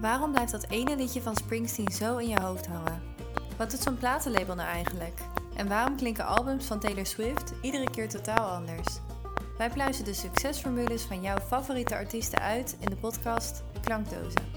Waarom blijft dat ene liedje van Springsteen zo in je hoofd hangen? Wat doet zo'n platenlabel nou eigenlijk? En waarom klinken albums van Taylor Swift iedere keer totaal anders? Wij pluizen de succesformules van jouw favoriete artiesten uit in de podcast Klankdozen.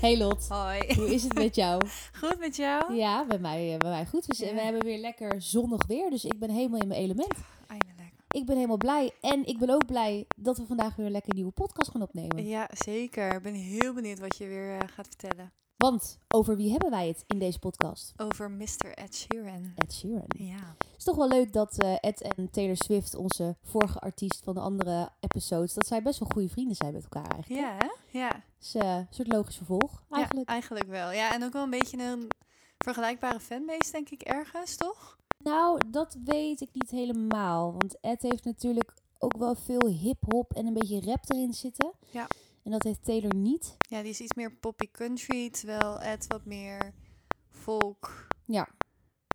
Hey Lot, Hoi. hoe is het met jou? Goed met jou? Ja, bij mij, eh, bij mij goed. Dus, Ja. We hebben weer lekker zonnig weer, dus ik ben helemaal in mijn element. Eindelijk. Ik ben helemaal blij en ik ben ook blij dat we vandaag weer een lekker nieuwe podcast gaan opnemen. Ja, zeker. Ik ben heel benieuwd wat je weer eh, gaat vertellen. Want over wie hebben wij het in deze podcast? Over Mr. Ed Sheeran. Ed Sheeran. Ja. Het is toch wel leuk dat eh, Ed en Taylor Swift, onze vorige artiest van de andere episodes, dat zij best wel goede vrienden zijn met elkaar eigenlijk. Ja, hè? Ja. Dus een soort logisch vervolg eigenlijk. Ja, eigenlijk wel. Ja, en ook wel een beetje een vergelijkbare fanbase, denk ik, ergens, toch? Nou, dat weet ik niet helemaal. Want Ed heeft natuurlijk ook wel veel hip-hop en een beetje rap erin zitten. Ja. En dat heeft Taylor niet. Ja, die is iets meer poppy country, terwijl Ed wat meer folk Ja,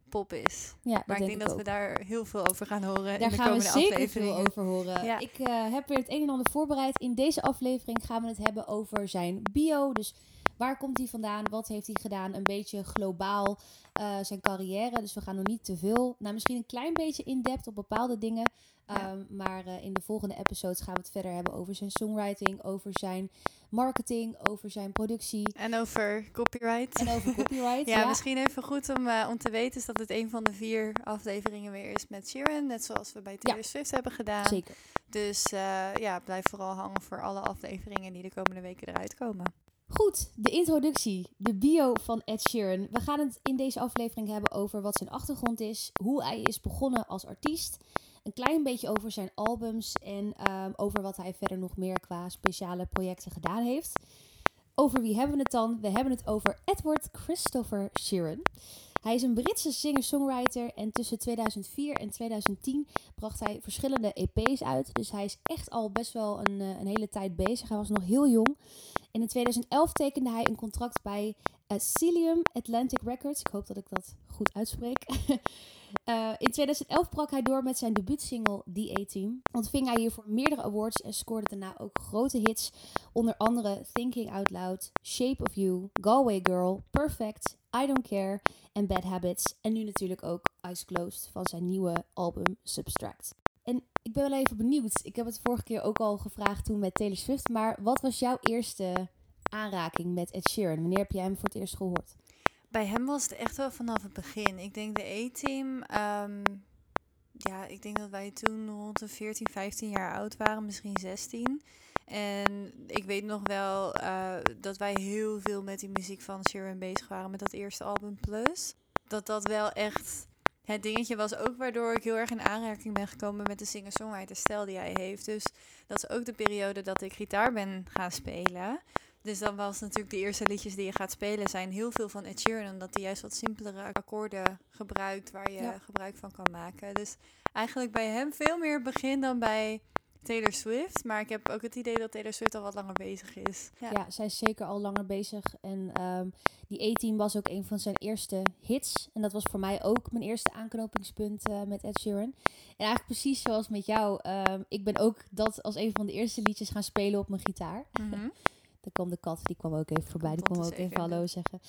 pop is. ja Maar ik denk dat ook. we daar heel veel over gaan horen Daar in de gaan we zeker veel over horen. Ja. Ik eh, heb weer het een en ander voorbereid. In deze aflevering gaan we het hebben over zijn bio. Dus waar komt hij vandaan? Wat heeft hij gedaan? Een beetje globaal eh, zijn carrière. Dus we gaan nog niet te veel. Nou, misschien een klein beetje in-depth op bepaalde dingen. Ja. Ehm, maar eh, in de volgende episodes gaan we het verder hebben over zijn songwriting, over zijn marketing, over zijn productie En over copyright. en over copyright. ja, misschien even goed om, eh, om te weten is dat het een van de vier afleveringen weer is met Sheeran. Net zoals we bij Taylor Swift hebben gedaan. Zeker. Dus ja, blijf vooral hangen voor alle afleveringen die de komende weken eruit komen. Goed, de introductie, de bio van Ed Sheeran. We gaan het in deze aflevering hebben over wat zijn achtergrond is, hoe hij is begonnen als artiest, een klein beetje over zijn albums en ehm, over wat hij verder nog meer qua speciale projecten gedaan heeft. Over wie hebben we het dan? We hebben het over Edward Christopher Sheeran. Hij is een Britse singer-songwriter en tussen 2004 en 2010 bracht hij verschillende EP's uit. Dus hij is echt al best wel een, eh, een hele tijd bezig. Hij was nog heel jong. En in 2011 tekende hij een contract bij uh, Atlantic Records. Ik hoop dat ik dat goed uitspreek. Eh, in 2011 brak hij door met zijn debuutsingle The A-Team. Ontving hij hiervoor meerdere awards en scoorde daarna ook grote hits. Onder andere Thinking Out Loud, Shape of You, Galway Girl, Perfect, I Don't Care en Bad Habits. En nu natuurlijk ook Eyes Closed van zijn nieuwe album Substract. Ik ben wel even benieuwd. Ik heb het vorige keer ook al gevraagd toen met Taylor Swift. Maar wat was jouw eerste aanraking met Ed Sheeran? Wanneer heb jij hem voor het eerst gehoord? Bij hem was het echt wel vanaf het begin. Ik denk de A-team. ehm, ja, ik denk dat wij toen rond de 14, 15 jaar oud waren, misschien 16. En ik weet nog wel eh, dat wij heel veel met die muziek van Sharon bezig waren met dat eerste album Plus. Dat dat wel echt het dingetje was ook waardoor ik heel erg in aanraking ben gekomen met de singer-songwriter stijl die hij heeft. Dus dat is ook de periode dat ik gitaar ben gaan spelen. Dus dan was natuurlijk de eerste liedjes die je gaat spelen zijn heel veel van Ed Sheeran. Omdat hij juist wat simpelere akkoorden gebruikt waar je Ja. gebruik van kan maken. Dus eigenlijk bij hem veel meer begin dan bij Taylor Swift. Maar ik heb ook het idee dat Taylor Swift al wat langer bezig is. Ja, zij is zeker al langer bezig. En ehm, die A-Team was ook een van zijn eerste hits. En dat was voor mij ook mijn eerste aanknopingspunt eh, met Ed Sheeran. En eigenlijk precies zoals met jou. ehm, ik ben ook dat als een van de eerste liedjes gaan spelen op mijn gitaar. Mhm. Dan kwam de kat, die kwam ook even voorbij. Die kwam ook even even. hallo zeggen.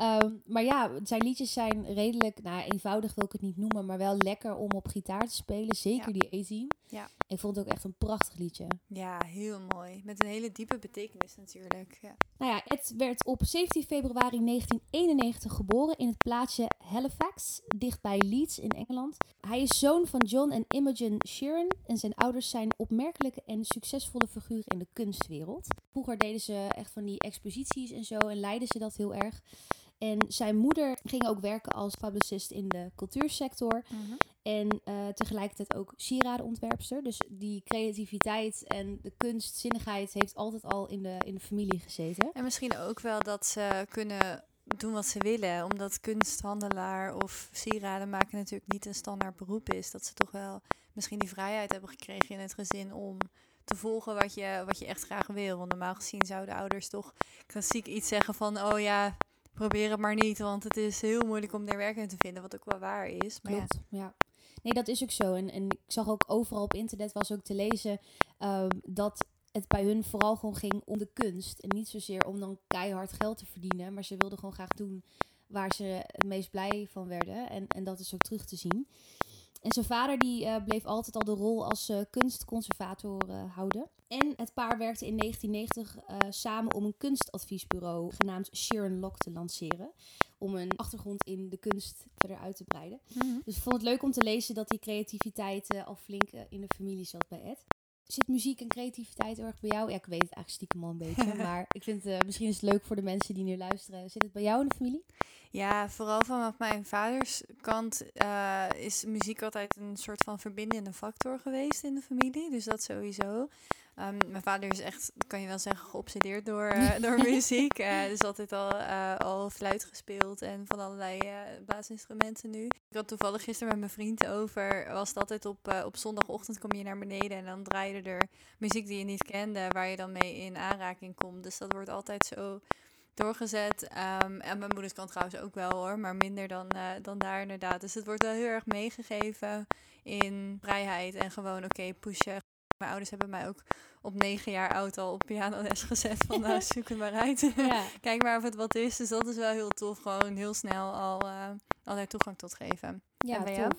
Ehm, maar ja, zijn liedjes zijn redelijk, nou eenvoudig wil ik het niet noemen, maar wel lekker om op gitaar te spelen. Zeker Ja. die A-Team. Ja. Ik vond het ook echt een prachtig liedje. Ja, heel mooi. Met een hele diepe betekenis natuurlijk. Ja. Nou ja, Ed werd op 17 februari 1991 geboren in het plaatsje Halifax, dichtbij Leeds in Engeland. Hij is zoon van John en Imogen Sheeran en zijn ouders zijn opmerkelijke en succesvolle figuren in de kunstwereld. Vroeger deden ze echt van die exposities en zo en leidden ze dat heel erg. En zijn moeder ging ook werken als publicist in de cultuursector. En eh, tegelijkertijd ook sieradenontwerpster. Dus die creativiteit en de kunstzinnigheid heeft altijd al in de, in de familie gezeten. En misschien ook wel dat ze kunnen doen wat ze willen. Omdat kunsthandelaar of sieraden maken natuurlijk niet een standaard beroep is. Dat ze toch wel misschien die vrijheid hebben gekregen in het gezin om te volgen wat je, wat je echt graag wil. Want normaal gezien zouden ouders toch klassiek iets zeggen van... Oh ja, probeer het maar niet, want het is heel moeilijk om daar werk in te vinden. Wat ook wel waar is. Maar ja, Klopt, ja. Nee, dat is ook zo. En, en ik zag ook overal op internet was ook te lezen ehm, dat het bij hun vooral gewoon ging om de kunst. En niet zozeer om dan keihard geld te verdienen. Maar ze wilden gewoon graag doen waar ze het meest blij van werden. En, en dat is ook terug te zien. En zijn vader die uh, bleef altijd al de rol als uh, kunstconservator uh, houden. En het paar werkte in 1990 samen om een kunstadviesbureau genaamd Sharon Lock te lanceren. Om een achtergrond in de kunst verder uit te breiden. Mm -hmm. Dus ik vond het leuk om te lezen dat die creativiteit al flink in de familie zat bij Ed. Zit muziek en creativiteit erg bij jou? Ja, ik weet het eigenlijk stiekem al een beetje. maar ik vind het misschien is het leuk voor de mensen die nu luisteren. Zit het bij jou in de familie? Ja, vooral vanaf mijn vaders kant uh, is muziek altijd een soort van verbindende factor geweest in de familie. Dus dat sowieso. Um, mijn vader is echt, kan je wel zeggen, geobsedeerd door, uh, door muziek. Uh, dus altijd al, al fluit gespeeld en van allerlei blaasinstrumenten nu. Ik had toevallig gisteren met mijn vriend over, was het altijd op, op zondagochtend kom je naar beneden en dan draaide er muziek die je niet kende, waar je dan mee in aanraking komt. Dus dat wordt altijd zo doorgezet. Um, en mijn moeders kant trouwens ook wel hoor, maar minder dan, uh, dan daar inderdaad. Dus het wordt wel heel erg meegegeven in vrijheid en gewoon oké, okay, pushen. Mijn ouders hebben mij ook op negen jaar oud al op pianoles gezet van nou zoek het maar uit. Ja. Kijk maar of het wat is. Dus dat is wel heel tof. Gewoon heel snel al, uh, al daar toegang tot geven. Ja, tof. Jou?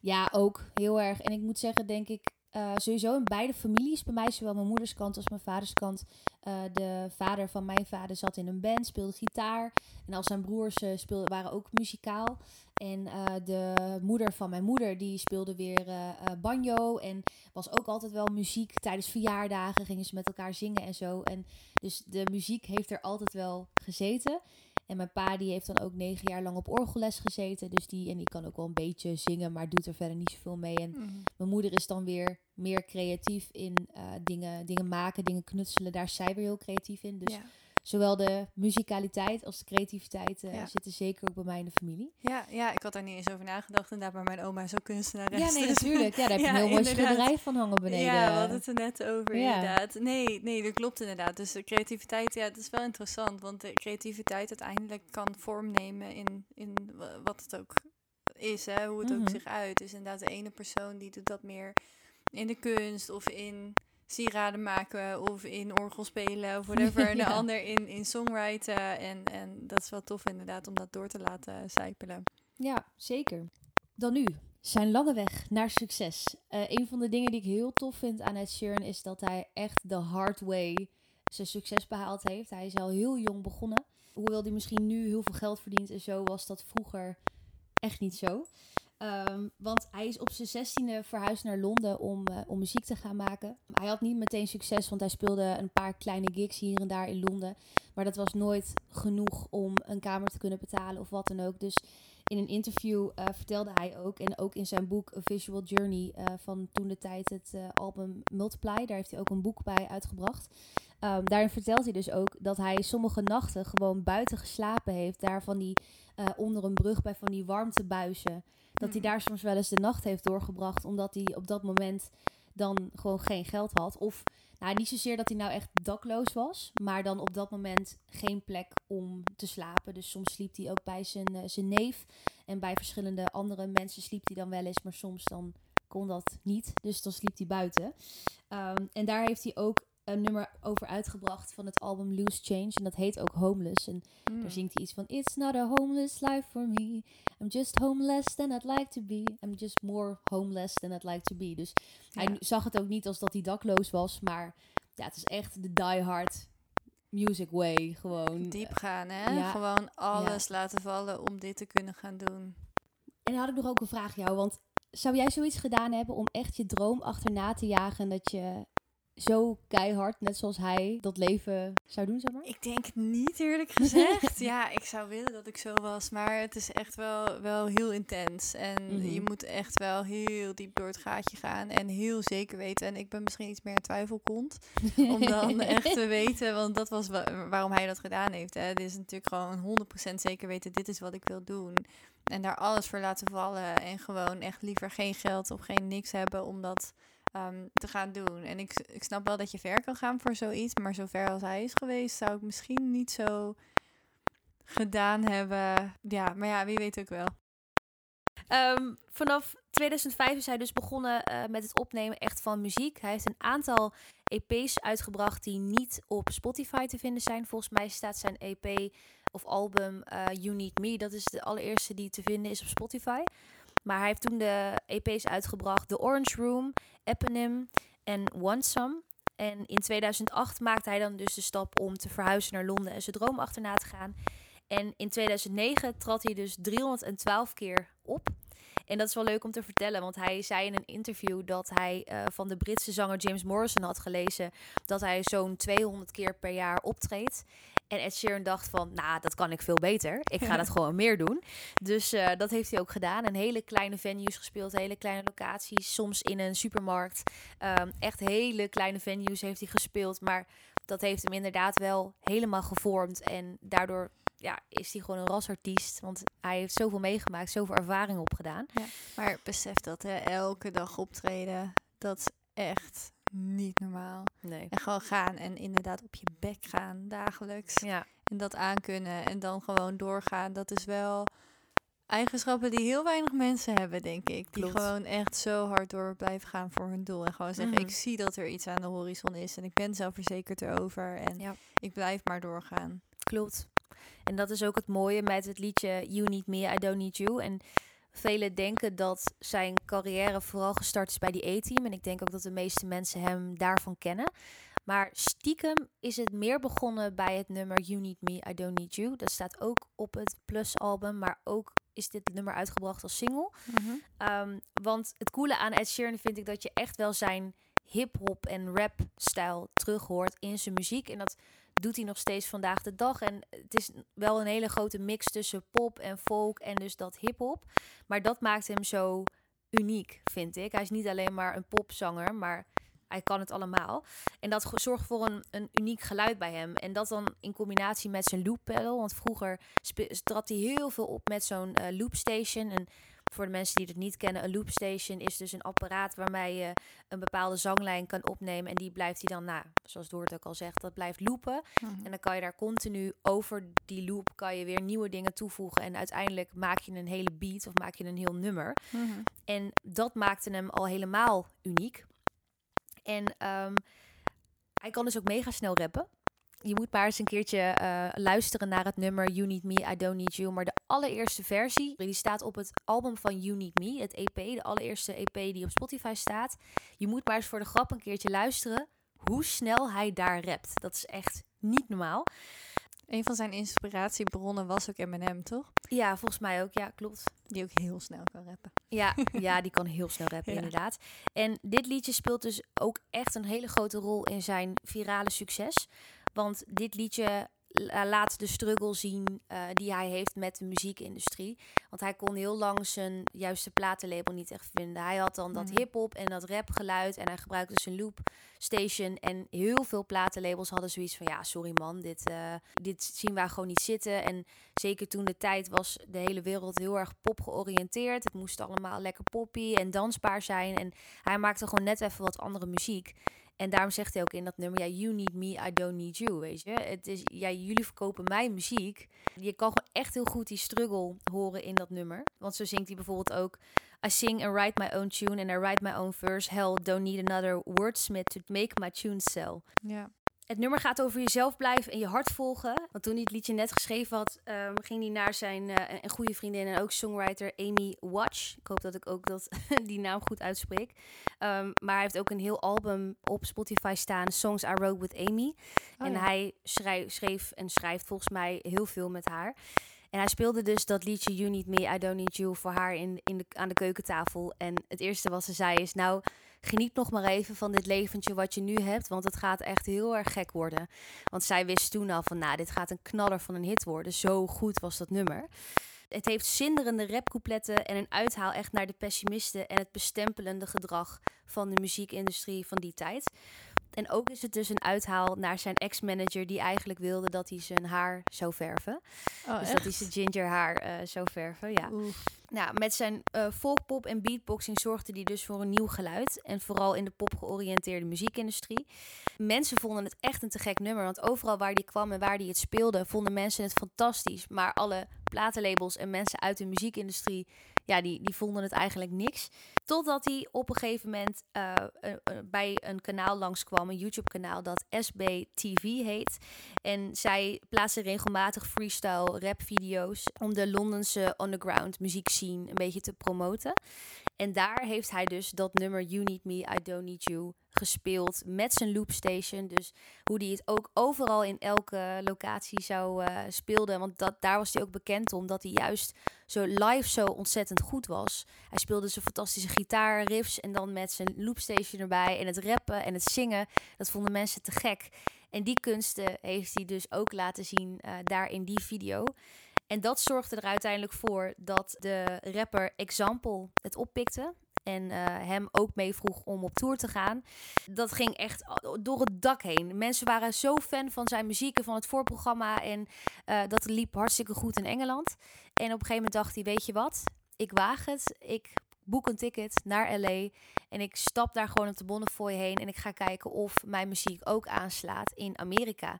Ja, ook heel erg. En ik moet zeggen, denk ik, uh, sowieso in beide families, bij mij zowel mijn moeders kant als mijn vaders kant. Uh, de vader van mijn vader zat in een band, speelde gitaar. En al zijn broers uh, speelden, waren ook muzikaal. En de moeder van mijn moeder, die speelde weer banjo. En was ook altijd wel muziek. Tijdens verjaardagen gingen ze met elkaar zingen en zo. En dus de muziek heeft er altijd wel gezeten. En mijn pa die heeft dan ook negen jaar lang op orgelles gezeten. Dus die, en die kan ook wel een beetje zingen, maar doet er verder niet zoveel mee. En mm. mijn moeder is dan weer meer creatief in uh, dingen, dingen maken, dingen knutselen. Daar is zij weer heel creatief in. Dus ja. zowel de muzikaliteit als de creativiteit uh, ja. zitten zeker ook bij mij in de familie. Ja, ja, ik had daar niet eens over nagedacht. Inderdaad, maar mijn oma is ook kunstenares. Ja, nee, natuurlijk. Ja, daar heb je een heel mooi schilderij van hangen beneden. Ja, we hadden het er net over, inderdaad. Nee, nee, dat klopt inderdaad. Dus de creativiteit, ja, dat is wel interessant. Want de creativiteit uiteindelijk kan vorm nemen in, in wat het ook is, hè, hoe het mm -hmm. ook zich uit. Dus inderdaad, de ene persoon die doet dat meer in de kunst of in sieraden maken of in orgel spelen of whatever. En de ander in, in songwriten. En, en dat is wel tof inderdaad om dat door te laten zijpelen. Ja, zeker. Dan nu, zijn lange weg naar succes. Uh, een van de dingen die ik heel tof vind aan Ed Sheeran is dat hij echt de hard way zijn succes behaald heeft. Hij is al heel jong begonnen. Hoewel hij misschien nu heel veel geld verdient en zo, was dat vroeger echt niet zo. Um, want hij is op zijn zestiende verhuisd naar Londen om, uh, om muziek te gaan maken. Hij had niet meteen succes, want hij speelde een paar kleine gigs hier en daar in Londen. Maar dat was nooit genoeg om een kamer te kunnen betalen of wat dan ook. Dus in een interview uh, vertelde hij ook, en ook in zijn boek A Visual Journey uh, van toen de tijd het album Multiply, daar heeft hij ook een boek bij uitgebracht. Um, daarin vertelt hij dus ook dat hij sommige nachten gewoon buiten geslapen heeft. Daar van die onder een brug bij van die warmtebuizen. Dat hij daar soms wel eens de nacht heeft doorgebracht. Omdat hij op dat moment dan gewoon geen geld had. Of nou, niet zozeer dat hij nou echt dakloos was. Maar dan op dat moment geen plek om te slapen. Dus soms sliep hij ook bij zijn, uh, zijn neef. En bij verschillende andere mensen sliep hij dan wel eens. Maar soms dan kon dat niet. Dus dan sliep hij buiten. Um, en daar heeft hij ook een nummer over uitgebracht van het album Loose Change. En dat heet ook Homeless. En mm. daar zingt hij iets van... It's not a homeless life for me. I'm just homeless than I'd like to be. I'm just more homeless than I'd like to be. Dus ja. hij zag het ook niet als dat hij dakloos was. Maar ja, het is echt de die hard music way. Gewoon. Diep gaan, hè? Ja. Gewoon alles ja. laten vallen om dit te kunnen gaan doen. En dan had ik nog ook een vraag jou. Want zou jij zoiets gedaan hebben om echt je droom achterna te jagen? Dat je zo keihard, net zoals hij, dat leven zou doen, zeg maar? Ik denk niet, eerlijk gezegd. ja, ik zou willen dat ik zo was, maar het is echt wel, wel heel intens. En mm -hmm. je moet echt wel heel diep door het gaatje gaan en heel zeker weten. En ik ben misschien iets meer een twijfelkont, om dan echt te weten, want dat was wa waarom hij dat gedaan heeft. Hè. Het is natuurlijk gewoon 100% zeker weten, dit is wat ik wil doen. En daar alles voor laten vallen en gewoon echt liever geen geld of geen niks hebben, omdat... Um, te gaan doen. En ik, ik snap wel dat je ver kan gaan voor zoiets, maar zover als hij is geweest, zou ik misschien niet zo gedaan hebben. Ja, maar ja, wie weet ook wel. Ehm, vanaf 2005 is hij dus begonnen eh, met het opnemen echt van muziek. Hij heeft een aantal EP's uitgebracht die niet op Spotify te vinden zijn. Volgens mij staat zijn EP of album uh, You Need Me. Dat is de allereerste die te vinden is op Spotify. Maar hij heeft toen de EP's uitgebracht. The Orange Room, Eponym en Want Some. En in 2008 maakte hij dan dus de stap om te verhuizen naar Londen en zijn droom achterna te gaan. En in 2009 trad hij dus 312 keer op. En dat is wel leuk om te vertellen, want hij zei in een interview dat hij uh, van de Britse zanger James Morrison had gelezen dat hij zo'n 200 keer per jaar optreedt. En Ed Sheeran dacht van, nou, dat kan ik veel beter. Ik ga dat gewoon meer doen. Dus uh, dat heeft hij ook gedaan. En hele kleine venues gespeeld, hele kleine locaties. Soms in een supermarkt. Um, echt hele kleine venues heeft hij gespeeld. Maar dat heeft hem inderdaad wel helemaal gevormd. En daardoor ja, is hij gewoon een rasartiest. Want hij heeft zoveel meegemaakt, zoveel ervaring opgedaan. Ja, maar besef dat hè, elke dag optreden, dat is echt niet normaal. Nee. En gewoon gaan en inderdaad op je bek gaan dagelijks. Ja. En dat aankunnen en dan gewoon doorgaan. Dat is wel eigenschappen die heel weinig mensen hebben, denk ik. Die Klopt. gewoon echt zo hard door blijven gaan voor hun doel. En gewoon zeggen, Mhm. ik zie dat er iets aan de horizon is. En ik ben zelfverzekerd erover. En Ja. ik blijf maar doorgaan. Klopt. En dat is ook het mooie met het liedje You Need Me, I Don't Need You. En velen denken dat zijn carrière vooral gestart is bij die A-team. En ik denk ook dat de meeste mensen hem daarvan kennen. Maar stiekem is het meer begonnen bij het nummer You Need Me, I Don't Need You. Dat staat ook op het Plus-album, maar ook is dit nummer uitgebracht als single. Um, want het coole aan Ed Sheeran vind ik dat je echt wel zijn hip-hop en rap-stijl terug hoort in zijn muziek. En dat doet hij nog steeds vandaag de dag. En het is wel een hele grote mix tussen pop en folk en dus dat hip-hop. Maar dat maakt hem zo uniek, vind ik. Hij is niet alleen maar een popzanger, maar hij kan het allemaal. En dat zorgt voor een, een uniek geluid bij hem. En dat dan in combinatie met zijn loop pedal. Want vroeger trad hij heel veel op met zo'n uh, loopstation. En voor de mensen die het niet kennen, een loopstation is dus een apparaat waarmee je een bepaalde zanglijn kan opnemen. En die blijft hij dan, nou, zoals Doort ook al zegt, dat blijft loopen. Mhm. En dan kan je daar continu over die loop kan je weer nieuwe dingen toevoegen. En uiteindelijk maak je een hele beat of maak je een heel nummer. Mhm. En dat maakte hem al helemaal uniek. En um, hij kan dus ook mega snel rappen. Je moet maar eens een keertje uh, luisteren naar het nummer You Need Me, I Don't Need You. Maar de allereerste versie, die staat op het album van You Need Me, het EP. De allereerste EP die op Spotify staat. Je moet maar eens voor de grap een keertje luisteren hoe snel hij daar rapt. Dat is echt niet normaal. Een van zijn inspiratiebronnen was ook Eminem, toch? Ja, volgens mij ook. Ja, klopt. Die ook heel snel kan rappen. Ja, ja die kan heel snel rappen, Ja. inderdaad. En dit liedje speelt dus ook echt een hele grote rol in zijn virale succes. Want dit liedje la- laat de struggle zien eh, die hij heeft met de muziekindustrie. Want hij kon heel lang zijn juiste platenlabel niet echt vinden. Hij had dan dat Mhm. hip-hop en dat rapgeluid en hij gebruikte zijn loop station. En heel veel platenlabels hadden zoiets van: ja, sorry man, dit, eh, dit zien wij gewoon niet zitten. En zeker toen de tijd was de hele wereld heel erg pop georiënteerd. Het moest allemaal lekker poppy en dansbaar zijn. En hij maakte gewoon net even wat andere muziek. En daarom zegt hij ook in dat nummer: ja, you need me, I don't need you. Weet je, het is ja, jullie verkopen mijn muziek. Je kan gewoon echt heel goed die struggle horen in dat nummer. Want zo zingt hij bijvoorbeeld ook: I sing and write my own tune and I write my own verse. Hell, don't need another wordsmith to make my tune sell. Ja. Het nummer gaat over jezelf blijven en je hart volgen. Want toen hij het liedje net geschreven had, ehm, ging hij naar zijn eh, een goede vriendin en ook songwriter Amy Watch. Ik hoop dat ik ook dat, die naam goed uitspreek. Ehm, maar hij heeft ook een heel album op Spotify staan, Songs I Wrote with Amy. Oh en ja. hij schrij- schreef en schrijft volgens mij heel veel met haar. En hij speelde dus dat liedje You Need Me, I Don't Need You voor haar in, in de, aan de keukentafel. En het eerste wat ze zei is, nou, geniet nog maar even van dit leventje wat je nu hebt. Want het gaat echt heel erg gek worden. Want zij wist toen al van, nou, dit gaat een knaller van een hit worden. Zo goed was dat nummer. Het heeft zinderende rapcoupletten en een uithaal echt naar de pessimisten en het bestempelende gedrag van de muziekindustrie van die tijd. En ook is het dus een uithaal naar zijn ex-manager die eigenlijk wilde dat hij zijn haar zou verven. Oh, dus echt? dat hij zijn ginger haar eh, zou verven, ja. Nou, met zijn eh folkpop en beatboxing zorgde hij dus voor een nieuw geluid. En vooral in de pop georiënteerde muziekindustrie. Mensen vonden het echt een te gek nummer. Want overal waar die kwam en waar die het speelde, vonden mensen het fantastisch. Maar alle platenlabels en mensen uit de muziekindustrie, ja, die, die vonden het eigenlijk niks. Totdat hij op een gegeven moment uh, uh, bij een kanaal langskwam, een YouTube-kanaal dat SBTV heet. En zij plaatsen regelmatig freestyle rap-video's om de Londense underground muziekscene een beetje te promoten. En daar heeft hij dus dat nummer You Need Me, I Don't Need You gespeeld met zijn loopstation. Dus hoe hij het ook overal in elke locatie zou uh, speelde. Want dat, daar was hij ook bekend om dat hij juist zo live zo ontzettend goed was. Hij speelde zijn fantastische gitaarriffs en dan met zijn loopstation erbij. En het rappen en het zingen, dat vonden mensen te gek. En die kunsten heeft hij dus ook laten zien uh, daar in die video. En dat zorgde er uiteindelijk voor dat de rapper Example het oppikte. En uh, hem ook meevroeg om op tour te gaan. Dat ging echt door het dak heen. Mensen waren zo fan van zijn muziek en van het voorprogramma. En uh, dat liep hartstikke goed in Engeland. En op een gegeven moment dacht hij: Weet je wat? Ik waag het. Ik boek een ticket naar LA. En ik stap daar gewoon op de Bonnefoy heen. En ik ga kijken of mijn muziek ook aanslaat in Amerika.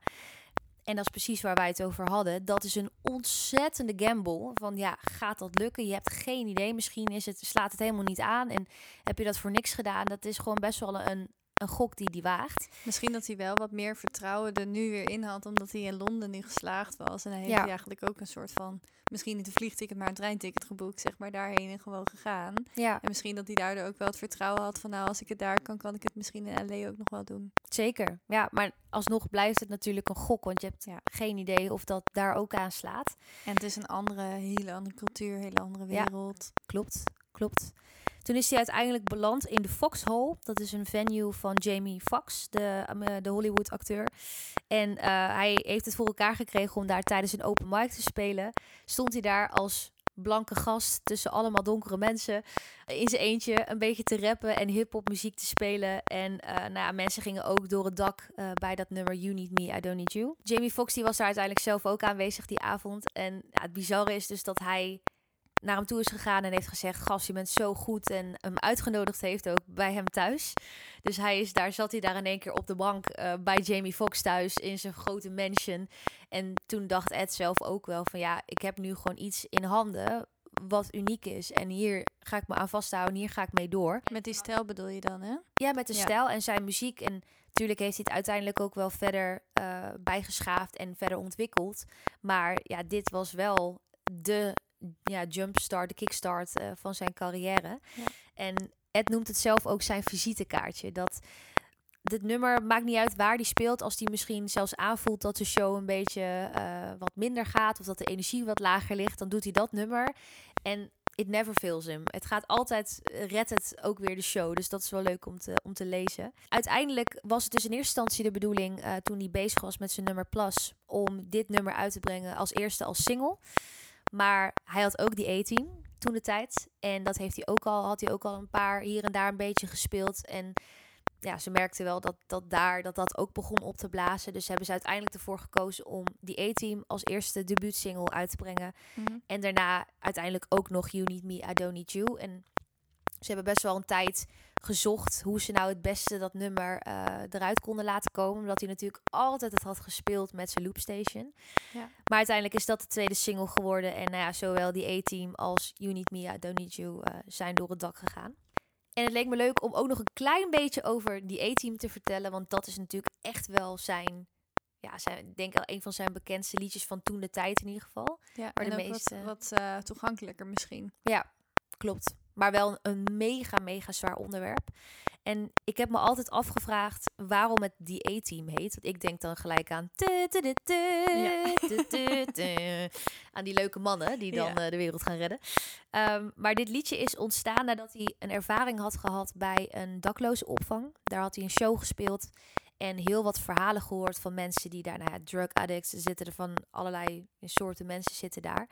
En dat is precies waar wij het over hadden. Dat is een ontzettende gamble. Van ja, gaat dat lukken? Je hebt geen idee. Misschien is het, slaat het helemaal niet aan. En heb je dat voor niks gedaan? Dat is gewoon best wel een, een gok die die waagt. Misschien dat hij wel wat meer vertrouwen er nu weer in had, omdat hij in Londen nu geslaagd was. En hij heeft ja. eigenlijk ook een soort van, misschien niet een vliegticket, maar een treinticket geboekt, zeg maar, daarheen en gewoon gegaan. Ja. En misschien dat hij daardoor ook wel het vertrouwen had van, nou, als ik het daar kan, kan ik het misschien in LA ook nog wel doen. Zeker, ja, maar alsnog blijft het natuurlijk een gok, want je hebt ja. geen idee of dat daar ook aan slaat. En het is een andere, hele andere cultuur, hele andere wereld. Ja, klopt, klopt. Toen is hij uiteindelijk beland in de Foxhole. Dat is een venue van Jamie Foxx, de, de Hollywood-acteur. En uh, hij heeft het voor elkaar gekregen om daar tijdens een open mic te spelen. Stond hij daar als blanke gast tussen allemaal donkere mensen in zijn eentje een beetje te rappen en hip-hop muziek te spelen. En nou ja, mensen gingen ook door het dak bij dat nummer You Need Me, I Don't Need You. Jamie Foxx was daar uiteindelijk zelf ook aanwezig die avond. En ja, het bizarre is dus dat hij naar hem toe is gegaan en heeft gezegd: Gas, je bent zo goed. En hem uitgenodigd heeft ook bij hem thuis. Dus hij is daar, zat hij daar in één keer op de bank uh, bij Jamie Foxx thuis in zijn grote mansion. En toen dacht Ed zelf ook wel: van ja, ik heb nu gewoon iets in handen wat uniek is. En hier ga ik me aan vasthouden, hier ga ik mee door. Met die stijl bedoel je dan, hè? Ja, met de ja. stijl en zijn muziek. En natuurlijk heeft hij het uiteindelijk ook wel verder uh, bijgeschaafd en verder ontwikkeld. Maar ja, dit was wel de ja, jumpstart, de kickstart uh, van zijn carrière. Ja. En Ed noemt het zelf ook zijn visitekaartje. Dat dit nummer maakt niet uit waar die speelt. Als die misschien zelfs aanvoelt dat de show een beetje uh, wat minder gaat. Of dat de energie wat lager ligt. Dan doet hij dat nummer. En it never fails him. Het gaat altijd, redt het ook weer de show. Dus dat is wel leuk om te, om te lezen. Uiteindelijk was het dus in eerste instantie de bedoeling, uh, toen hij bezig was met zijn nummer Plus, om dit nummer uit te brengen als eerste als single. Maar hij had ook die A-team toen de tijd. En dat heeft hij ook al, had hij ook al een paar hier en daar een beetje gespeeld. En ja, ze merkte wel dat, dat daar dat dat ook begon op te blazen. Dus hebben ze uiteindelijk ervoor gekozen om die A-team als eerste debuutsingle uit te brengen. Mm -hmm. En daarna uiteindelijk ook nog You Need Me, I Don't Need You. En ze hebben best wel een tijd gezocht hoe ze nou het beste dat nummer uh, eruit konden laten komen. Omdat hij natuurlijk altijd het had gespeeld met zijn loopstation. Ja. Maar uiteindelijk is dat de tweede single geworden. En nou ja, zowel die A-team als You Need Me, I Don't Need You uh, zijn door het dak gegaan. En het leek me leuk om ook nog een klein beetje over die A-team te vertellen. Want dat is natuurlijk echt wel zijn... Ja, zijn, ik denk al een van zijn bekendste liedjes van toen de tijd in ieder geval. Ja, en de meeste... wat, wat uh, toegankelijker misschien. Ja, klopt. Maar wel een mega, mega zwaar onderwerp. En ik heb me altijd afgevraagd waarom het die A-team heet. Want ik denk dan gelijk aan... Ja. Aan die leuke mannen die dan ja. uh, de wereld gaan redden. Um, maar dit liedje is ontstaan nadat hij een ervaring had gehad bij een dakloze opvang. Daar had hij een show gespeeld. En heel wat verhalen gehoord van mensen die daar, nou ja, drug addicts zitten er van allerlei soorten mensen zitten daar.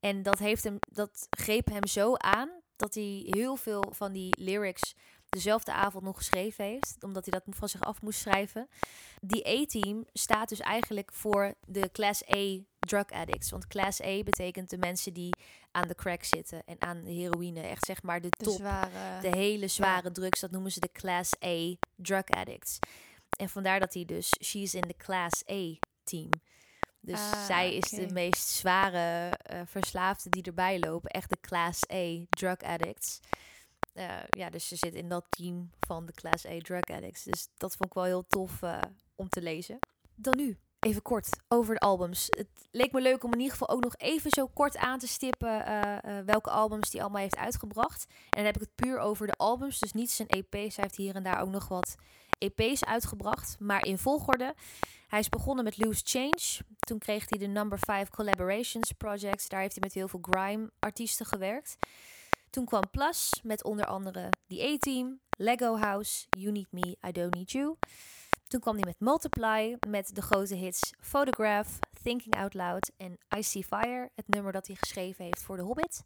En dat, heeft hem, dat greep hem zo aan dat hij heel veel van die lyrics dezelfde avond nog geschreven heeft, omdat hij dat van zich af moest schrijven. Die A-team staat dus eigenlijk voor de Class A drug addicts. Want Class A betekent de mensen die aan de crack zitten en aan de heroïne. Echt zeg maar de top, de, zware, de hele zware ja. drugs. Dat noemen ze de Class A drug addicts. En vandaar dat hij dus, she's in the Class A team. Dus Ah, zij is de meest zware eh verslaafde die erbij lopen. Echt de Class A drug addicts. Eh, ja, dus ze zit in dat team van de Class A drug addicts. Dus dat vond ik wel heel tof eh, om te lezen. Dan nu, even kort over de albums. Het leek me leuk om in ieder geval ook nog even zo kort aan te stippen welke albums die allemaal heeft uitgebracht. En dan heb ik het puur over de albums, dus niet zijn EP's. Hij heeft hier en daar ook nog wat EP's uitgebracht, maar in volgorde. Hij is begonnen met Loose Change. Toen kreeg hij de Number 5 Collaborations Project. Daar heeft hij met heel veel grime-artiesten gewerkt. Toen kwam Plus met onder andere The A-Team, Lego House, You Need Me, I Don't Need You. Toen kwam hij met Multiply met de grote hits Photograph, Thinking Out Loud en I See Fire, het nummer dat hij geschreven heeft voor The Hobbit.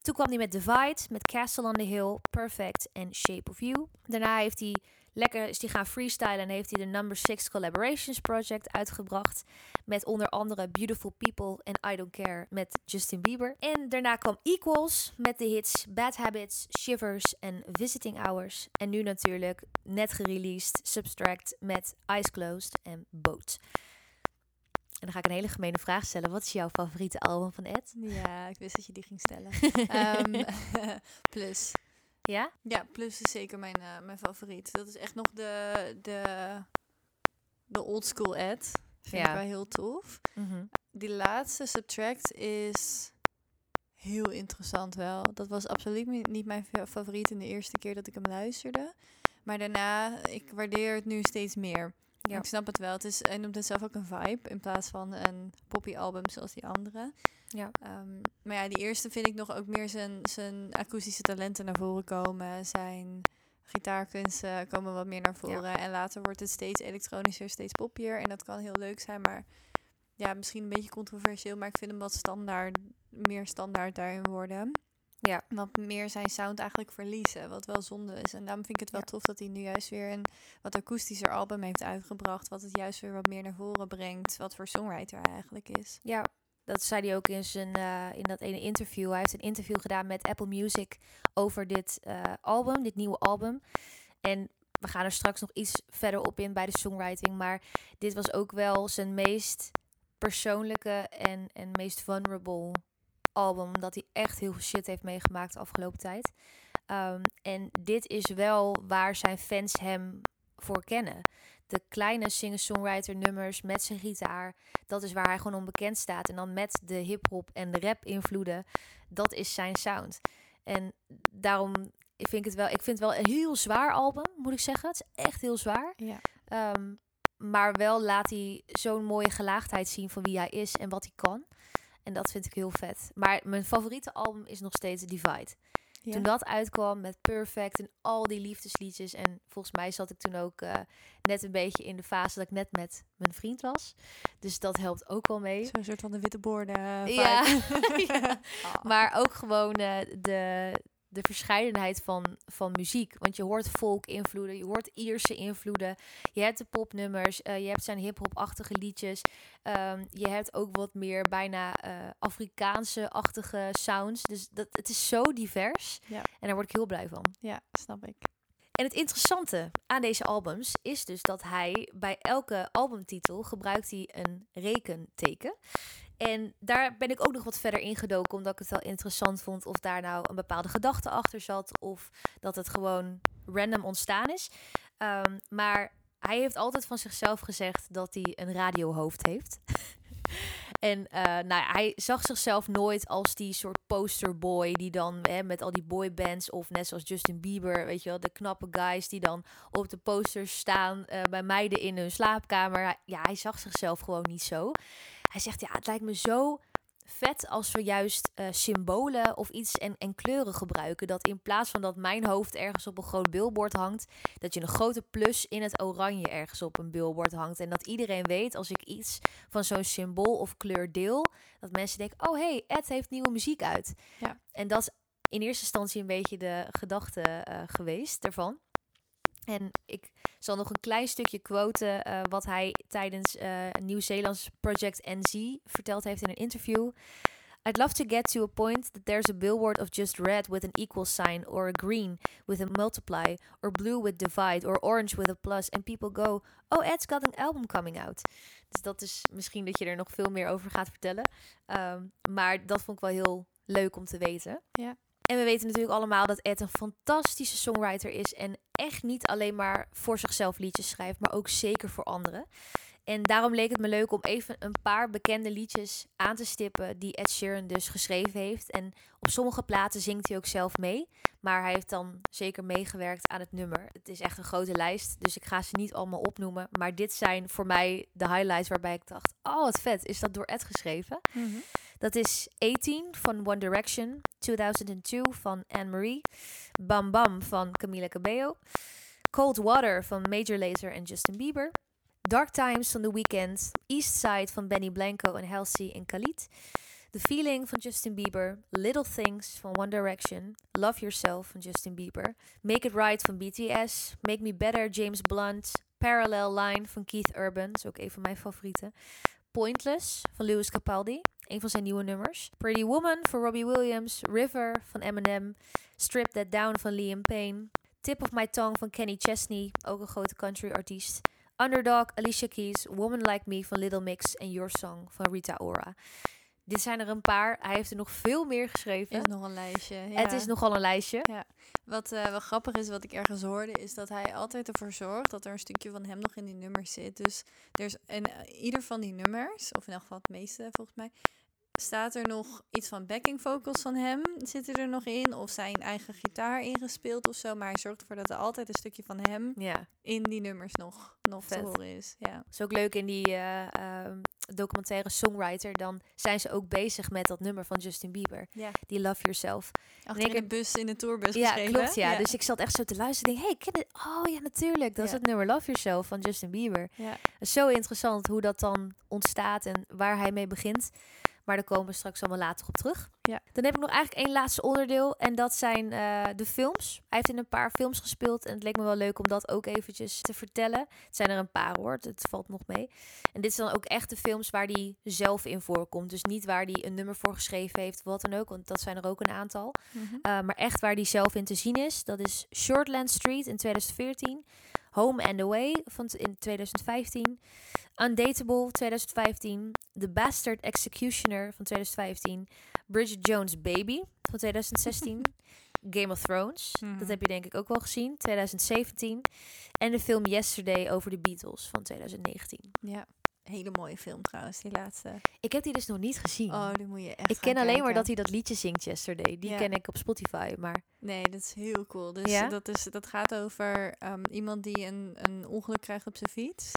Toen kwam hij met Divide, met Castle on the Hill, Perfect en Shape of You. Daarna heeft hij lekker is hij gaan freestylen en heeft hij de Number 6 Collaborations Project uitgebracht. Met onder andere Beautiful People en I Don't Care met Justin Bieber. En daarna kwam Equals met de hits Bad Habits, Shivers en Visiting Hours. En nu natuurlijk net gereleased Subtract met Eyes Closed en Boat. En dan ga ik een hele gemene vraag stellen. Wat is jouw favoriete album van Ed? Ja, ik wist dat je die ging stellen. Ehm, plus. Ja? Ja, Plus is zeker mijn, eh, mijn favoriet. Dat is echt nog de, de, de old school ad. Vind Ja. ik wel heel tof. Mhm. Die laatste subtract is heel interessant wel. Dat was absoluut ni- niet mijn fa- favoriet in de eerste keer dat ik hem luisterde. Maar daarna, ik waardeer het nu steeds meer. Ja. Ik snap het wel. Het is, hij noemt het zelf ook een vibe in plaats van een poppy album zoals die andere. Ja. Ehm, maar ja, die eerste vind ik nog ook meer zijn, zijn akoestische talenten naar voren komen. Zijn gitaarkunsten komen wat meer naar voren. En later wordt het steeds elektronischer, steeds poppier. En dat kan heel leuk zijn, maar ja, misschien een beetje controversieel. Maar ik vind hem wat standaard, meer standaard daarin worden. Ja. Wat meer zijn sound eigenlijk verliezen, wat wel zonde is. En daarom vind ik het wel Ja. tof dat hij nu juist weer een wat akoestischer album heeft uitgebracht. Wat het juist weer wat meer naar voren brengt. Wat voor songwriter hij eigenlijk is. Ja, dat zei hij ook in, zijn, eh, in dat ene interview. Hij heeft een interview gedaan met Apple Music over dit eh, album, dit nieuwe album. En we gaan er straks nog iets verder op in bij de songwriting. Maar dit was ook wel zijn meest persoonlijke en, en meest vulnerable album. Omdat hij echt heel veel shit heeft meegemaakt de afgelopen tijd. Ehm, en dit is wel waar zijn fans hem voor kennen. De kleine singer-songwriter nummers met zijn gitaar dat is waar hij gewoon onbekend staat. En dan met de hip-hop en de rap invloeden, dat is zijn sound. En daarom vind ik het wel, ik vind het wel een heel zwaar album, moet ik zeggen. Het is echt heel zwaar. Ja. Ehm, maar wel laat hij zo'n mooie gelaagdheid zien van wie hij is en wat hij kan. En dat vind ik heel vet. Maar mijn favoriete album is nog steeds Divide. Ja. Toen dat uitkwam met Perfect en al die liefdesliedjes. En volgens mij zat ik toen ook eh, net een beetje in de fase dat ik net met mijn vriend was. Dus dat helpt ook wel mee. Zo'n soort van de witte borden. eh. Ja. Ah. Maar ook gewoon eh, de, de verscheidenheid van, van muziek. Want je hoort folk-invloeden, je hoort Ierse invloeden. Je hebt de popnummers, eh, je hebt zijn hip-hop-achtige liedjes. Ehm, je hebt ook wat meer bijna eh, Afrikaanse-achtige sounds. Dus dat, het is zo divers. Ja. En daar word ik heel blij van. ja, snap ik. En het interessante aan deze albums is dus dat hij bij elke albumtitel gebruikt hij een rekenteken. En daar ben ik ook nog wat verder ingedoken, omdat ik het wel interessant vond of daar nou een bepaalde gedachte achter zat of dat het gewoon random ontstaan is. Ehm, maar hij heeft altijd van zichzelf gezegd dat hij een radiohoofd heeft. En eh, nou hij zag zichzelf nooit als die soort posterboy die dan hè, met al die boybands of net zoals Justin Bieber, weet je wel, de knappe guys die dan op de posters staan eh, bij meiden in hun slaapkamer. Ja, hij zag zichzelf gewoon niet zo. Hij zegt, ja, het lijkt me zo vet als we juist eh, symbolen of iets en, en kleuren gebruiken. Dat in plaats van dat mijn hoofd ergens op een groot billboard hangt, dat je een grote plus in het oranje ergens op een billboard hangt. En dat iedereen weet als ik iets van zo'n symbool of kleur deel, dat mensen denken, oh hey, Ed heeft nieuwe muziek uit. Ja. En dat is in eerste instantie een beetje de gedachte eh, geweest daarvan. En ik zal nog een klein stukje quoten eh, wat hij tijdens eh Nieuw-Zeelands Project NZ verteld heeft in een interview. I'd love to get to a point that there's a billboard of just red with an equal sign, or a green with a multiply, or blue with divide, or orange with a plus, and people go, oh, Ed's got an album coming out. Dus dat is misschien dat je er nog veel meer over gaat vertellen. Um, maar dat vond ik wel heel leuk om te weten. Ja. En we weten natuurlijk allemaal dat Ed een fantastische songwriter is en echt niet alleen maar voor zichzelf liedjes schrijft, maar ook zeker voor anderen. En daarom leek het me leuk om even een paar bekende liedjes aan te stippen die Ed Sheeran dus geschreven heeft. En op sommige plaatsen zingt hij ook zelf mee, maar hij heeft dan zeker meegewerkt aan het nummer. Het is echt een grote lijst, dus ik ga ze niet allemaal opnoemen. Maar dit zijn voor mij de highlights waarbij ik dacht, oh wat vet, is dat door Ed geschreven? Mhm. Dat is 18 van One Direction, 2002 van Anne-Marie, Bam Bam van Camila Cabello, Cold Water van Major Lazer en Justin Bieber, Dark Times van The Weeknd, East Side van Benny Blanco en Halsey en Khalid, The Feeling van Justin Bieber, Little Things van One Direction, Love Yourself van Justin Bieber, Make It Right van BTS, Make Me Better James Blunt, Parallel Line van Keith Urban, is ook een van mijn favorieten, Pointless van Lewis Capaldi, een van zijn nieuwe nummers. Pretty Woman van Robbie Williams. River van Eminem. Strip That Down van Liam Payne. Tip of My Tongue van Kenny Chesney, ook een grote country artiest. Underdog, Alicia Keys, Woman Like Me van Little Mix en Your Song van Rita Ora. Dit zijn er een paar. Hij heeft er nog veel meer geschreven. Is nog een lijstje. Ja. Het is nogal een lijstje. Wat uh, wel grappig is, wat ik ergens hoorde, is dat hij altijd ervoor zorgt dat er een stukje van hem nog in die nummers zit. Dus er is in uh, ieder van die nummers, of in elk geval het meeste volgens mij, staat er nog iets van backing vocals van hem? Zitten er nog in? Of zijn eigen gitaar ingespeeld of zo? Maar hij zorgt ervoor dat er altijd een stukje van hem ja. in die nummers nog, nog te horen is. Ja. Is ook leuk in die uh, uh, documentaire songwriter. Dan zijn ze ook bezig met dat nummer van Justin Bieber. Ja. die Love Yourself. Achter in de bus in de tourbus ja geschreven, klopt ja. ja. dus ik zat echt zo te luisteren. Denk hey ken het. Oh ja natuurlijk. Dat is het nummer Love Yourself van Justin Bieber. Ja. is zo interessant hoe dat dan ontstaat en waar hij mee begint maar daar komen we straks allemaal later op terug. Ja. Dan heb ik nog eigenlijk één laatste onderdeel. En dat zijn uh, de films. Hij heeft in een paar films gespeeld. En het leek me wel leuk om dat ook eventjes te vertellen. Het zijn er een paar hoor. Het valt nog mee. En dit zijn dan ook echt de films waar hij zelf in voorkomt. Dus niet waar hij een nummer voor geschreven heeft. Wat dan ook. Want dat zijn er ook een aantal. Mm -hmm. uh, maar echt waar hij zelf in te zien is. Dat is Shortland Street in 2014. Home and Away van in 2015. Undateable 2015. The Bastard Executioner van 2015. Bridget Jones Baby van 2016. Game of Thrones, Mhm. mm. dat heb je denk ik ook wel gezien, 2017. En de film Yesterday over de Beatles van 2019. Ja, hele mooie film trouwens, die laatste. Ik heb die dus nog niet gezien. Oh, die moet je echt ik ken alleen kijken. maar dat hij dat liedje zingt Yesterday. Die Ja. ken ik op Spotify, maar... Nee, dat is heel cool. Dus Ja? dat, is, dat gaat over um, iemand die een, een ongeluk krijgt op zijn fiets.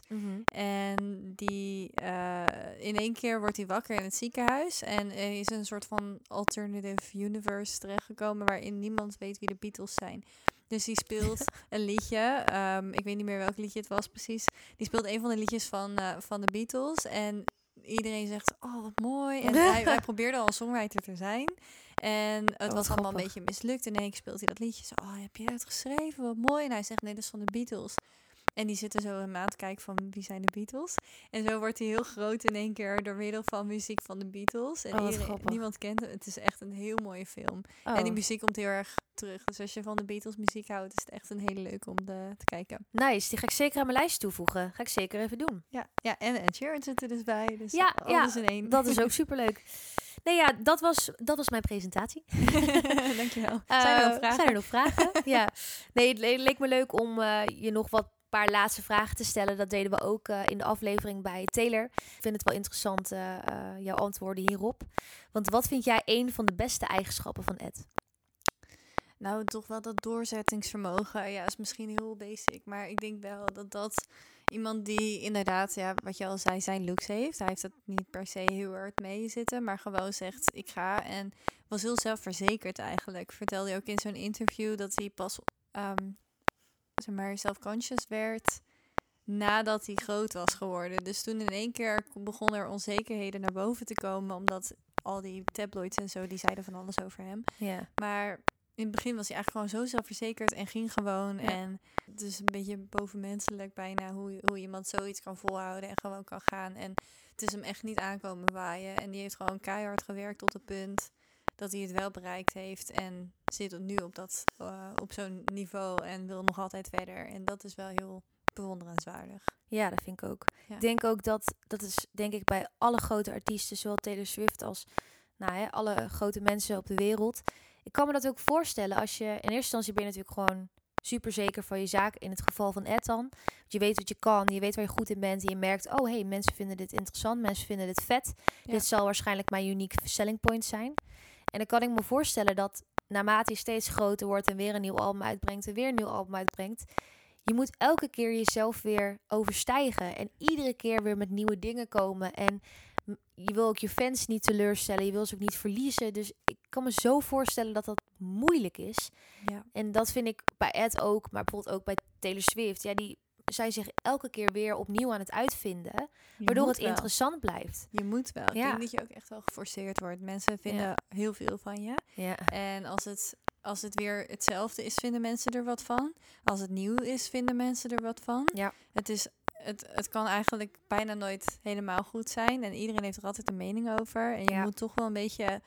En die uh, in één keer wordt hij wakker in het ziekenhuis. En er is een soort van alternative universe terechtgekomen waarin niemand weet wie de Beatles zijn. Dus die speelt een liedje. Um, ik weet niet meer welk liedje het was precies. Die speelt een van de liedjes van, uh, van de Beatles. En iedereen zegt, oh wat mooi. En hij, hij probeerde al songwriter te zijn. En het Oh, was allemaal een beetje mislukt. En ik speelt hij dat liedje. Zo, oh, heb je dat geschreven? Wat mooi. En hij zegt, nee, dat is van de Beatles. En die zitten zo een maand kijken van wie zijn de Beatles. En zo wordt hij heel groot in één keer door middel van muziek van de Beatles. En Oh, iedereen- niemand kent hem. Het is echt een heel mooie film. Oh. En die muziek komt heel erg terug. Dus als je van de Beatles muziek houdt, is het echt een hele leuke om de, te kijken. Nice, die ga ik zeker aan mijn lijst toevoegen. Ga ik zeker even doen. Ja, ja en Ed Sheeran zit er dus bij. Dus Ja, alles ja, in één. Dat is ook superleuk. Nee, ja, dat was, dat was mijn presentatie. Dankjewel. Eh, Zijn er nog vragen? Zijn er nog vragen? ja. Nee, het le- leek me leuk om eh, je nog wat paar laatste vragen te stellen. Dat deden we ook eh, in de aflevering bij Taylor. Ik vind het wel interessant, eh, eh, jouw antwoorden hierop. Want wat vind jij een van de beste eigenschappen van Ed? Nou, toch wel dat doorzettingsvermogen. Ja, is misschien heel basic. Maar ik denk wel dat dat iemand die inderdaad, ja, wat je al zei, zijn looks heeft. Hij heeft het niet per se heel erg mee zitten, maar gewoon zegt, ik ga. En was heel zelfverzekerd eigenlijk. Vertelde hij ook in zo'n interview dat hij pas, ehm zeg maar, self-conscious werd nadat hij groot was geworden. Dus toen in één keer begonnen er onzekerheden naar boven te komen, omdat al die tabloids en zo, die zeiden van alles over hem. Ja. Maar in het begin was hij eigenlijk gewoon zo zelfverzekerd en ging gewoon. Ja. En het is een beetje bovenmenselijk bijna hoe, hoe iemand zoiets kan volhouden en gewoon kan gaan. En het is hem echt niet aankomen waaien. En die heeft gewoon keihard gewerkt tot het punt dat hij het wel bereikt heeft. En zit nu op, dat, eh, op zo'n niveau en wil nog altijd verder. En dat is wel heel bewonderenswaardig. Ja, dat vind ik ook. Ja. Ik denk ook dat, dat is denk ik bij alle grote artiesten, zowel Taylor Swift als nou, hè, alle grote mensen op de wereld. Ik kan me dat ook voorstellen als je, in eerste instantie ben je natuurlijk gewoon super zeker van je zaak. In het geval van Ed dan. Want Je weet wat je kan, je weet waar je goed in bent. En je merkt, oh hey, mensen vinden dit interessant, mensen vinden dit vet. Ja. Dit zal waarschijnlijk mijn unique selling point zijn. En dan kan ik me voorstellen dat naarmate je steeds groter wordt en weer een nieuw album uitbrengt en weer een nieuw album uitbrengt, je moet elke keer jezelf weer overstijgen en iedere keer weer met nieuwe dingen komen. En je wil ook je fans niet teleurstellen, je wil ze ook niet verliezen. Dus ik kan me zo voorstellen dat dat moeilijk is. Ja. En dat vind ik bij Ed ook, maar bijvoorbeeld ook bij Taylor Swift. Ja, die zijn zich elke keer weer opnieuw aan het uitvinden, waardoor het interessant blijft. Je moet wel. Ik Ja. denk dat je ook echt wel geforceerd wordt. Mensen vinden Ja. heel veel van je. Ja, En als het, als het weer hetzelfde is, vinden mensen er wat van. Als het nieuw is, vinden mensen er wat van. Ja. Het, is, het, het kan eigenlijk bijna nooit helemaal goed zijn. En iedereen heeft er altijd een mening over. En je Ja. moet toch wel een beetje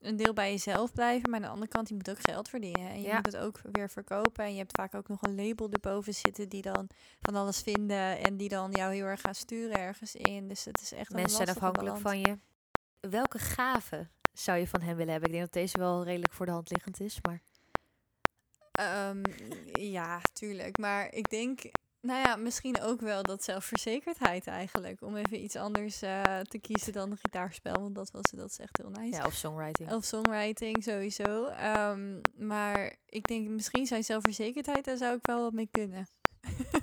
een deel bij jezelf blijven. Maar aan de andere kant, je moet ook geld verdienen. En je Ja. moet het ook weer verkopen. En je hebt vaak ook nog een label erboven zitten die dan van alles vinden. En die dan jou heel erg gaan sturen ergens in. Dus het is echt een mensen zijn afhankelijk balans. van je. Welke gaven zou je van hem willen hebben? Ik denk dat deze wel redelijk voor de hand liggend is, maar... Ehm, ja, tuurlijk. Maar ik denk, nou ja, misschien ook wel dat zelfverzekerdheid eigenlijk. Om even iets anders eh, te kiezen dan een gitaarspel. Want dat, was, dat is echt heel nice. Ja, of songwriting. Of songwriting sowieso. Ehm, maar ik denk misschien zijn zelfverzekerdheid, daar zou ik wel wat mee kunnen.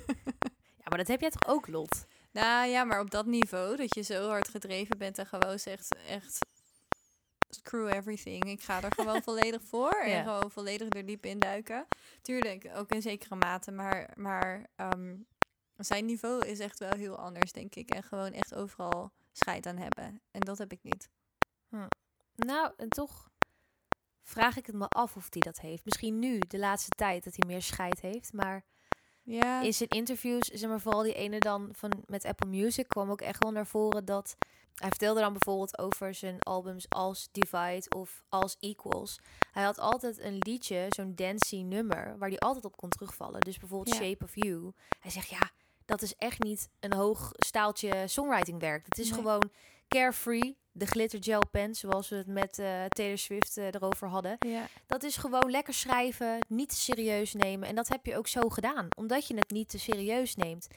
Ja, maar dat heb jij toch ook, Lot? Nou ja, maar op dat niveau, dat je zo hard gedreven bent en gewoon zegt echt screw everything. Ik ga er gewoon volledig voor en gewoon volledig er diep in duiken. Tuurlijk, ook in zekere mate, maar, maar ehm, zijn niveau is echt wel heel anders, denk ik. En gewoon echt overal scheid aan hebben. En dat heb ik niet. Nou, en toch vraag ik het me af of hij dat heeft. Misschien nu, de laatste tijd, dat hij meer scheid heeft. Maar Ja, in zijn interviews, zeg maar vooral die ene dan van, met Apple Music, kwam ook echt wel naar voren dat... Hij vertelde dan bijvoorbeeld over zijn albums als Divide of als Equals. Hij had altijd een liedje, zo'n dancey nummer, waar hij altijd op kon terugvallen. Dus bijvoorbeeld Ja. Shape of You. Hij zegt, ja, dat is echt niet een hoog staaltje songwriting werk. Het is Nee. gewoon carefree, de glitter gel pen, zoals we het met eh, Taylor Swift eh, erover hadden. ja. Dat is gewoon lekker schrijven, niet te serieus nemen. En dat heb je ook zo gedaan, omdat je het niet te serieus neemt.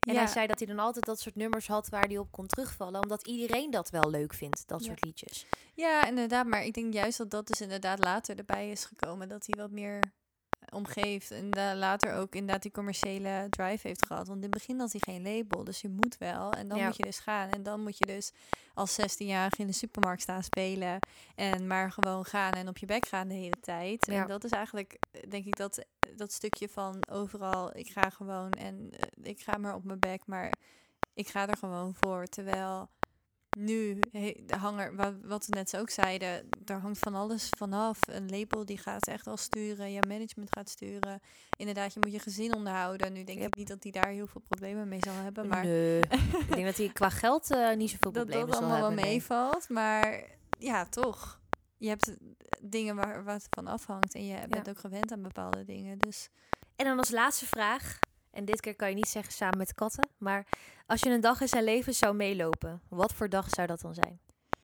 En Ja. hij zei dat hij dan altijd dat soort nummers had waar hij op kon terugvallen, omdat iedereen dat wel leuk vindt, dat Ja. soort liedjes. Ja, inderdaad. Maar ik denk juist dat dat dus inderdaad later erbij is gekomen. Dat hij wat meer omgeeft. En da- later ook inderdaad die commerciële drive heeft gehad. Want in het begin had hij geen label. Dus je moet wel. En dan Ja. moet je dus gaan. En dan moet je dus als 16-jarige in de supermarkt staan spelen. En maar gewoon gaan en op je bek gaan de hele tijd. Ja. En dat is eigenlijk, eh, denk ik, dat, dat stukje van overal. Ik ga gewoon en eh, ik ga maar op mijn bek. Maar ik ga er gewoon voor. Terwijl nu, hanger, wat, we net ook zeiden, daar hangt van alles vanaf. Een label die gaat echt al sturen, je management gaat sturen. Inderdaad, je moet je gezin onderhouden. Nu denk Yep. ik niet dat hij daar heel veel problemen mee zal hebben, maar Nee. ik denk dat hij qua geld eh, niet zoveel dat problemen dat zal allemaal wel hebben. nee. meevalt. Maar ja, toch. Je hebt eh, dingen waar wat van afhangt en je bent ook gewend aan bepaalde dingen. Dus En dan als laatste vraag, en dit keer kan je niet zeggen samen met katten, maar als je een dag in zijn leven zou meelopen, wat voor dag zou dat dan zijn?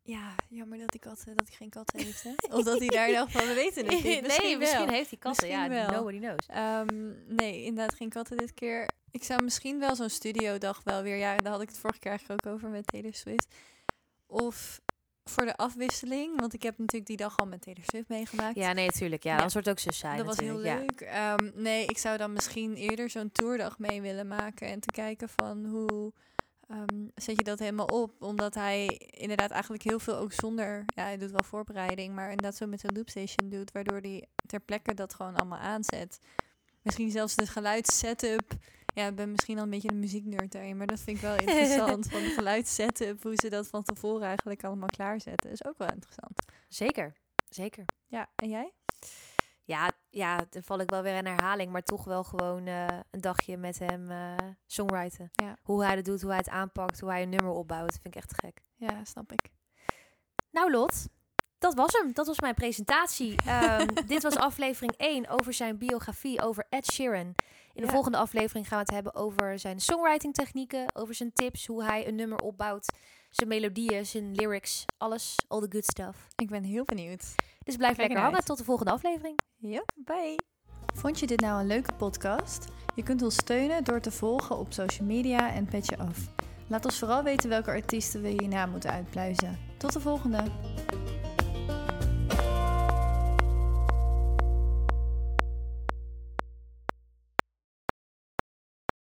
ja, jammer dat die kat, dat hij geen kat heeft, hè? Of dat hij daar nog van, we weten het niet. Misschien nee, misschien wel. heeft hij katten. Ja, wel. nobody knows. Ehm, nee, inderdaad geen katten dit keer. Ik zou misschien wel zo'n studiodag wel weer... Ja, daar had ik het vorige keer eigenlijk ook over met Taylor Swift. Of voor de afwisseling. Want ik heb natuurlijk die dag al met Taylor Swift meegemaakt. Ja, nee, natuurlijk. Ja, Ja. dan wordt ook zo saai dat was heel. Ja. leuk. Ehm, nee, ik zou dan misschien eerder zo'n tourdag mee willen maken. En te kijken van hoe ehm, zet je dat helemaal op. Omdat hij inderdaad eigenlijk heel veel ook zonder... Ja, hij doet wel voorbereiding. Maar inderdaad zo met zijn loopstation doet. Waardoor hij ter plekke dat gewoon allemaal aanzet. Misschien zelfs de geluidssetup. Ja, ik ben misschien al een beetje een muzieknerd daarin. Maar dat vind ik wel interessant. van de geluidssetup. Hoe ze dat van tevoren eigenlijk allemaal klaarzetten. Is ook wel interessant. Zeker, zeker. Ja, en jij? Ja, ja, dan val ik wel weer in herhaling, maar toch wel gewoon eh, een dagje met hem eh songwriten. Ja. Hoe hij dat doet, hoe hij het aanpakt, hoe hij een nummer opbouwt, vind ik echt gek. Ja, snap ik. Nou Lot, dat was hem. Dat was mijn presentatie. Ehm, dit was aflevering 1 over zijn biografie over Ed Sheeran. In de Ja. volgende aflevering gaan we het hebben over zijn songwriting technieken, over zijn tips, hoe hij een nummer opbouwt, zijn melodieën, zijn lyrics, alles, all the good stuff. Ik ben heel benieuwd. Dus blijf Kijk lekker hangen. uit. Tot de volgende aflevering. Ja, bye. Vond je dit nou een leuke podcast? Je kunt ons steunen door te volgen op social media en Petje Af. Laat ons vooral weten welke artiesten we hierna moeten uitpluizen. Tot de volgende!